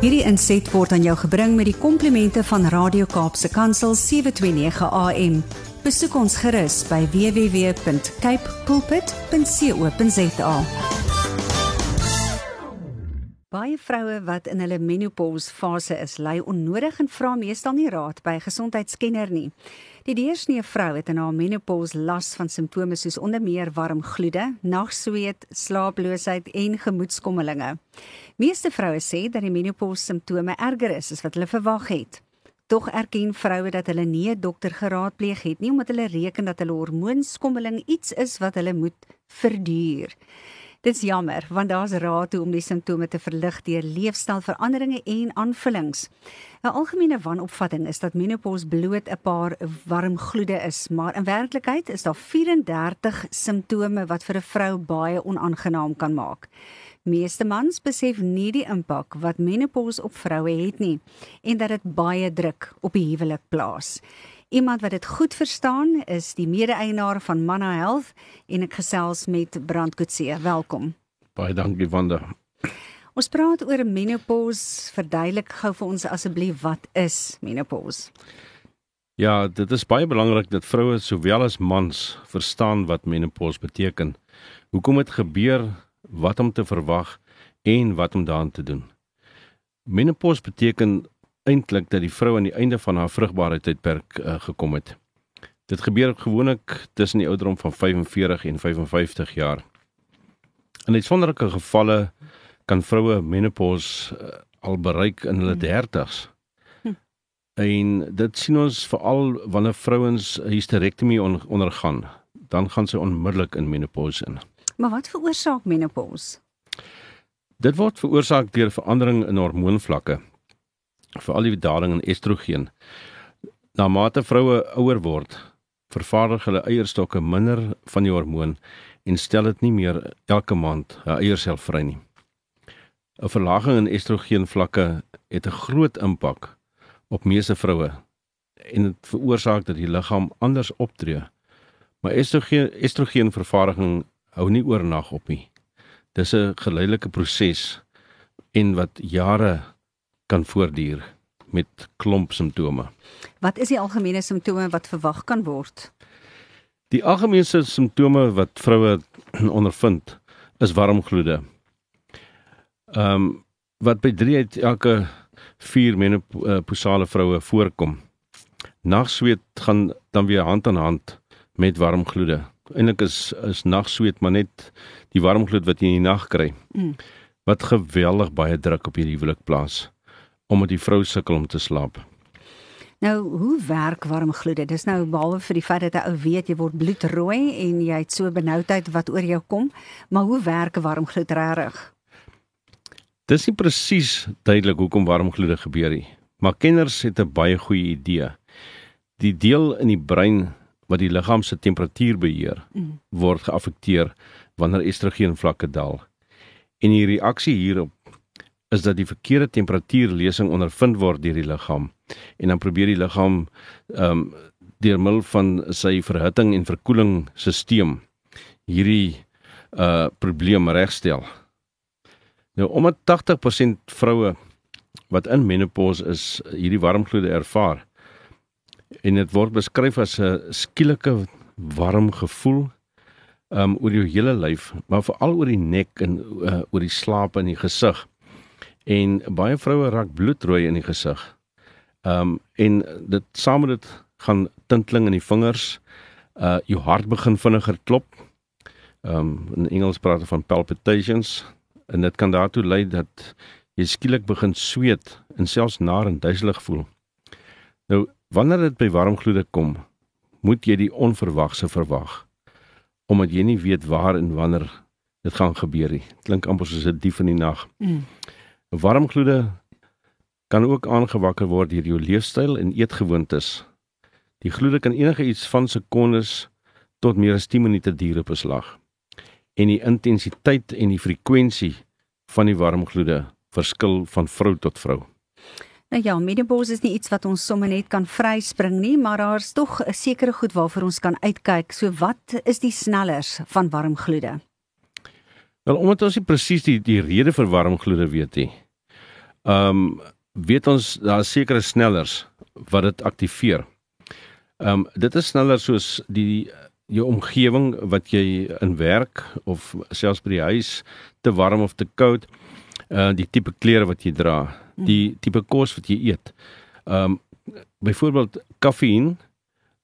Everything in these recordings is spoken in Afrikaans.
Hierdie inset word aan jou gebring met die komplimente van Radio Kaapse Kansel 729 AM. Besoek ons gerus by www.cape pulpit.co.za. Baie vroue wat in hulle menopause fase is, ly onnodig en vra meestal nie raad by 'n gesondheidskenner nie. Die deursnee vrou het in haar menopause las van simptome soos onder meer warm gloede, nagsweet, slaaploosheid en gemoedskommelinge. Meeste vroue sê dat die menopause simptome erger is as wat hulle verwag het. Tog erken vroue dat hulle nie 'n dokter geraadpleeg het nie omdat hulle reken dat hulle hormoonskommeling iets is wat hulle moet verduur. Dit's jammer want daar's raad hoe om die simptome te verlig deur leefstylveranderinge en aanvullings. 'n Algemene wanopvatting is dat menopause bloot 'n paar warm gloede is, maar in werklikheid is daar 34 simptome wat vir 'n vrou baie onaangenaam kan maak. Meeste mans besef nie die impak wat menopause op vroue het nie en dat dit baie druk op die huwelik plaas. Iemand wat dit goed verstaan is die mede-eienaar van Manna Health en ek gesels met Brand Kutse. Welkom. Baie dankie Wanda. Ons praat oor menopause. Verduidelik gou vir ons asseblief wat is menopause? Ja, dit is baie belangrik dat vroue sowel as mans verstaan wat menopause beteken. Hoekom dit gebeur, wat om te verwag en wat om daaraan te doen. Menopause beteken eintlik dat die vrou aan die einde van haar vrugbaarheidstydperk uh, gekom het. Dit gebeur gewoonlik tussen die ouderdom van 45 en 55 jaar. In uitsonderlike gevalle kan vroue menopause uh, al bereik in hulle 30's. Hm. En dit sien ons veral wanneer vrouens hysterektomie on, ondergaan, dan gaan sy onmiddellik in menopause in. Maar wat veroorsaak menopause? Dit word veroorsaak deur verandering in hormoonvlakke veral die daling in estrogen. Na mate vroue ouer word, vervaardig hulle eierstokke minder van die hormoon en stel dit nie meer elke maand 'n eiersel vry nie. 'n Verlaging in estrogen vlakke het 'n groot impak op meeste vroue en dit veroorsaak dat die liggaam anders optree. Maar estrogen estrogen vervaardiging hou nie oornag op nie. Dis 'n geleidelike proses en wat jare kan voortduur met klomp simptome. Wat is die algemene simptome wat verwag kan word? Die algemene simptome wat vroue ondervind is warm gloede. Ehm um, wat by 3 uit elke 4 menopausale vroue voorkom. Nagsweet gaan dan weer hand aan hand met warm gloede. Eindelik is is nagsweet maar net die warm gloed wat jy in die nag kry. Mm. Wat geweldig baie druk op hierdie huwelik plaas omdat die vrou sukkel om te slaap. Nou, hoe werk warm gloede? Dis nou behalwe vir die feit dat 'n ou weet jy word bloedrooi en jy het so benoudheid wat oor jou kom, maar hoe werk warm gloed regtig? Dis nie presies duidelik hoekom warm gloede gebeur nie, maar kenners het 'n baie goeie idee. Die deel in die brein wat die liggaam se temperatuur beheer, mm. word geaffekteer wanneer estrogen vlakke daal. En die reaksie hierop is dat die verkeerde temperatuurlesing ondervind word deur die liggaam en dan probeer die liggaam ehm um, deur middel van sy verhitting en verkoeling stelsel hierdie uh probleem regstel. Nou omdat 80% vroue wat in menopause is hierdie warmgloede ervaar en dit word beskryf as 'n skielike warm gevoel um oor jou hele lyf, maar veral oor die nek en uh, oor die slaap en die gesig en baie vroue raak bloedrooi in die gesig. Ehm um, en dit saam met dit gaan tinteling in die vingers. Uh jou hart begin vinniger klop. Ehm um, in Engels praat hulle van palpitations en dit kan daartoe lei dat jy skielik begin sweet en selfs nar en duiselig voel. Nou wanneer dit by warm gloede kom, moet jy die onverwagse verwag omdat jy nie weet waar en wanneer dit gaan gebeur nie. Klink amper soos 'n dief in die nag. Mm. Warm gloede kan ook aangewakker word deur jou leefstyl en eetgewoontes. Die gloede kan enige iets van sekondes tot meer as 10 minute duur op 'n slag. En die intensiteit en die frekwensie van die warm gloede verskil van vrou tot vrou. Nou ja, menopause is nie iets wat ons sommer net kan vryspring nie, maar daar's tog 'n sekere goed waarvoor ons kan uitkyk. So wat is die snellers van warm gloede? Wel omdat ons nie presies die die rede vir warm gloede weet nie. ehm um, weet ons daar sekere snellers wat dit aktiveer. Ehm um, dit is sneller soos die jou omgewing wat jy in werk of selfs by die huis te warm of te koud, uh die tipe klere wat jy dra, die tipe kos wat jy eet. Ehm um, byvoorbeeld kafeïn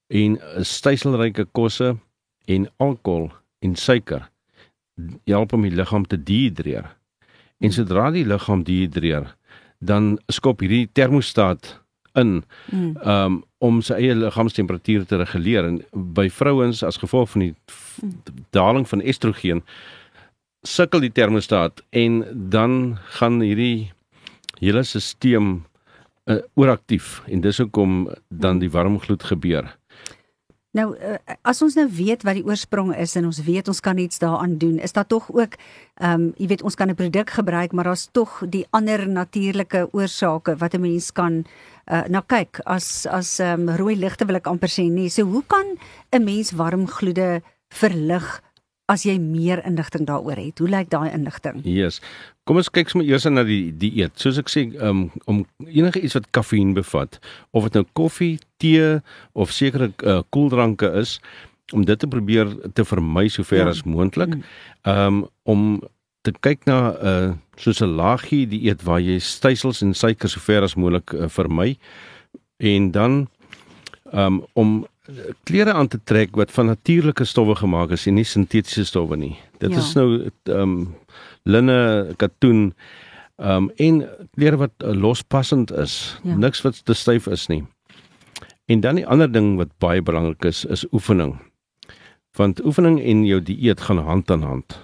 en styselryke kosse en alkohol en suiker help om die liggaam te dehidreer. En sodra die liggaam dehidreer, dan skop hierdie termostaat in mm. um, om sy eie liggaamstemperatuur te reguleer en by vrouens as gevolg van die daling van estrogen sukkel die termostaat en dan gaan hierdie hele stelsel uh, ooraktief en dis hoekom dan die warm gloed gebeur. Nou uh, as ons nou weet wat die oorsprong is en ons weet ons kan iets daaraan doen, is daar tog ook ehm um, jy weet ons kan 'n produk gebruik, maar daar's tog die ander natuurlike oorsake wat 'n mens kan uh, nou kyk as as ehm um, rooi ligte wil ek amper sê nee. So hoe kan 'n mens warm gloede verlig as jy meer inligting daaroor het. Hoe lyk daai inligting? Yes. Kom ons kyk sommer eers na die dieet. Soos ek sê, um, om enige iets wat kafeïen bevat, of dit nou koffie, tee of sekere uh, koeldranke is, om dit te probeer te vermy sover ja. as moontlik. Mm. Um om te kyk na 'n uh, soos 'n laagie dieet waar jy stysels en suiker sover as moontlik uh, vermy en dan um om klere aan te trek wat van natuurlike stowwe gemaak is en nie sintetiese stowwe nie. Dit ja. is nou ehm um, linne, katoen ehm um, en klere wat uh, lospassend is, ja. niks wat te styf is nie. En dan die ander ding wat baie belangrik is, is oefening. Want oefening en jou dieet gaan hand aan hand.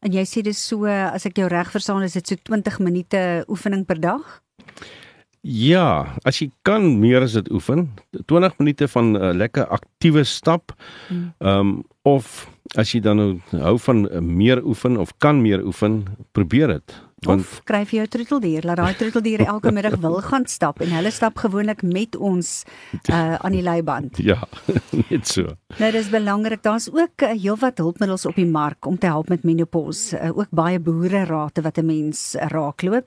En jy sê dis so as ek jou reg verstaan is dit so 20 minute oefening per dag? Ja, as jy kan meer as dit oefen, 20 minute van 'n uh, lekker aktiewe stap. Hmm. Ehm um, of as jy dan nou hou van uh, meer oefen of kan meer oefen, probeer dit. Want of kry vir jou troeteldier, laat daai troeteldier elke middag wil gaan stap en hulle stap gewoonlik met ons uh aan die leiband. Ja, net so. Nou dis belangrik, daar's ook uh, heelwat hulpmiddels op die mark om te help met menopause, uh, ook baie boere raad wat 'n mens uh, raakloop.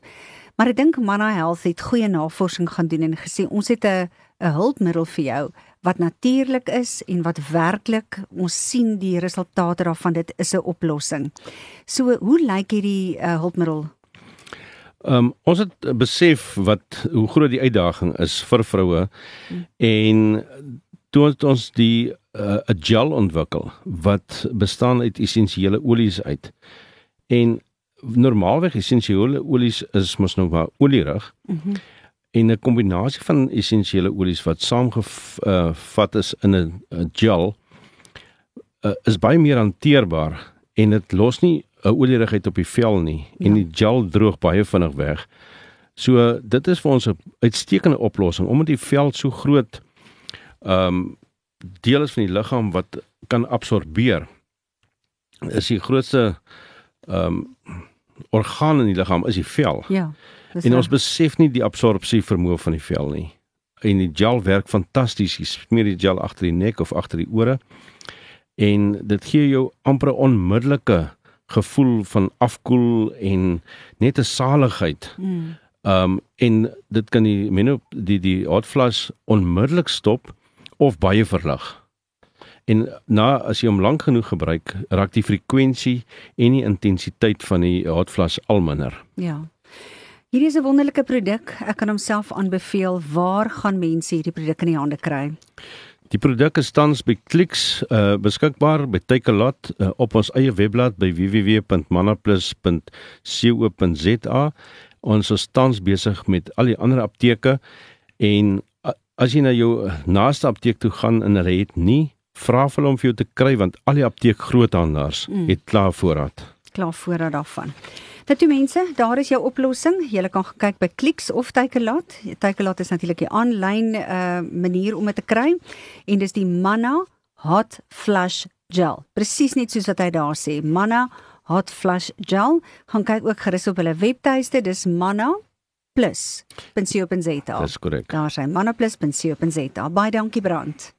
Maar ek dink Manna Health het goeie navorsing gaan doen en gesê ons het 'n 'n hulpmiddel vir jou wat natuurlik is en wat werklik ons sien die resultate daarvan dit is 'n oplossing. So hoe lyk hierdie uh, hulpmiddel? Ehm um, ons het besef wat hoe groot die uitdaging is vir vroue hmm. en toe het ons die eh, 'n uh, gel ontwikkel wat bestaan uit essensiële olies uit. En normaalweg essensiële olies is mos nou maar olierig. Mm en 'n kombinasie van essensiële olies wat saamgevat uh, is in 'n gel uh, is baie meer hanteerbaar en dit los nie 'n olierigheid op die vel nie ja. en die gel droog baie vinnig weg. So dit is vir ons 'n uitstekende oplossing omdat die vel so groot ehm um, deel is van die liggaam wat kan absorbeer. Is die grootste ehm um, orgaan in die liggaam is die vel. Ja. En ons besef nie die absorpsie vermoë van die vel nie. En die gel werk fantasties. Jy smeer die gel agter die nek of agter die ore. En dit gee jou amper 'n onmiddellike gevoel van afkoel en net 'n saligheid. Mm. Um en dit kan die menop die die hot flush onmiddellik stop of baie verlig. En na as jy hom lank genoeg gebruik, raak die frekwensie en die intensiteit van die hot flush al minder. Ja. Hierdie is 'n wonderlike produk. Ek kan hom self aanbeveel. Waar gaan mense hierdie produk in die hande kry? Die produk is tans by Clicks uh, beskikbaar by Takealot uh, op ons eie webblad by www.mannaplus.co.za. Ons is tans besig met al die ander apteke en uh, as jy na jou naaste apteek toe gaan en hulle het nie vra vir hom vir jou te kry want al die apteek groothandelaars mm. het klaar voorraad. Klaar voorraad daarvan. Dit toe mense, daar is jou oplossing. Jy kan kyk by Clicks of Takealot. Takealot is natuurlik 'n aanlyn uh manier om dit te kry en dis die Manna Hot Flush Gel. Presies net soos wat hy daar sê, Manna Hot Flush Gel. Gaan kyk ook gerus op hulle webtuiste, dis Manna plus.co.za. Dis korrek. Daar sê mannaplus.co.za. Baie dankie Brand.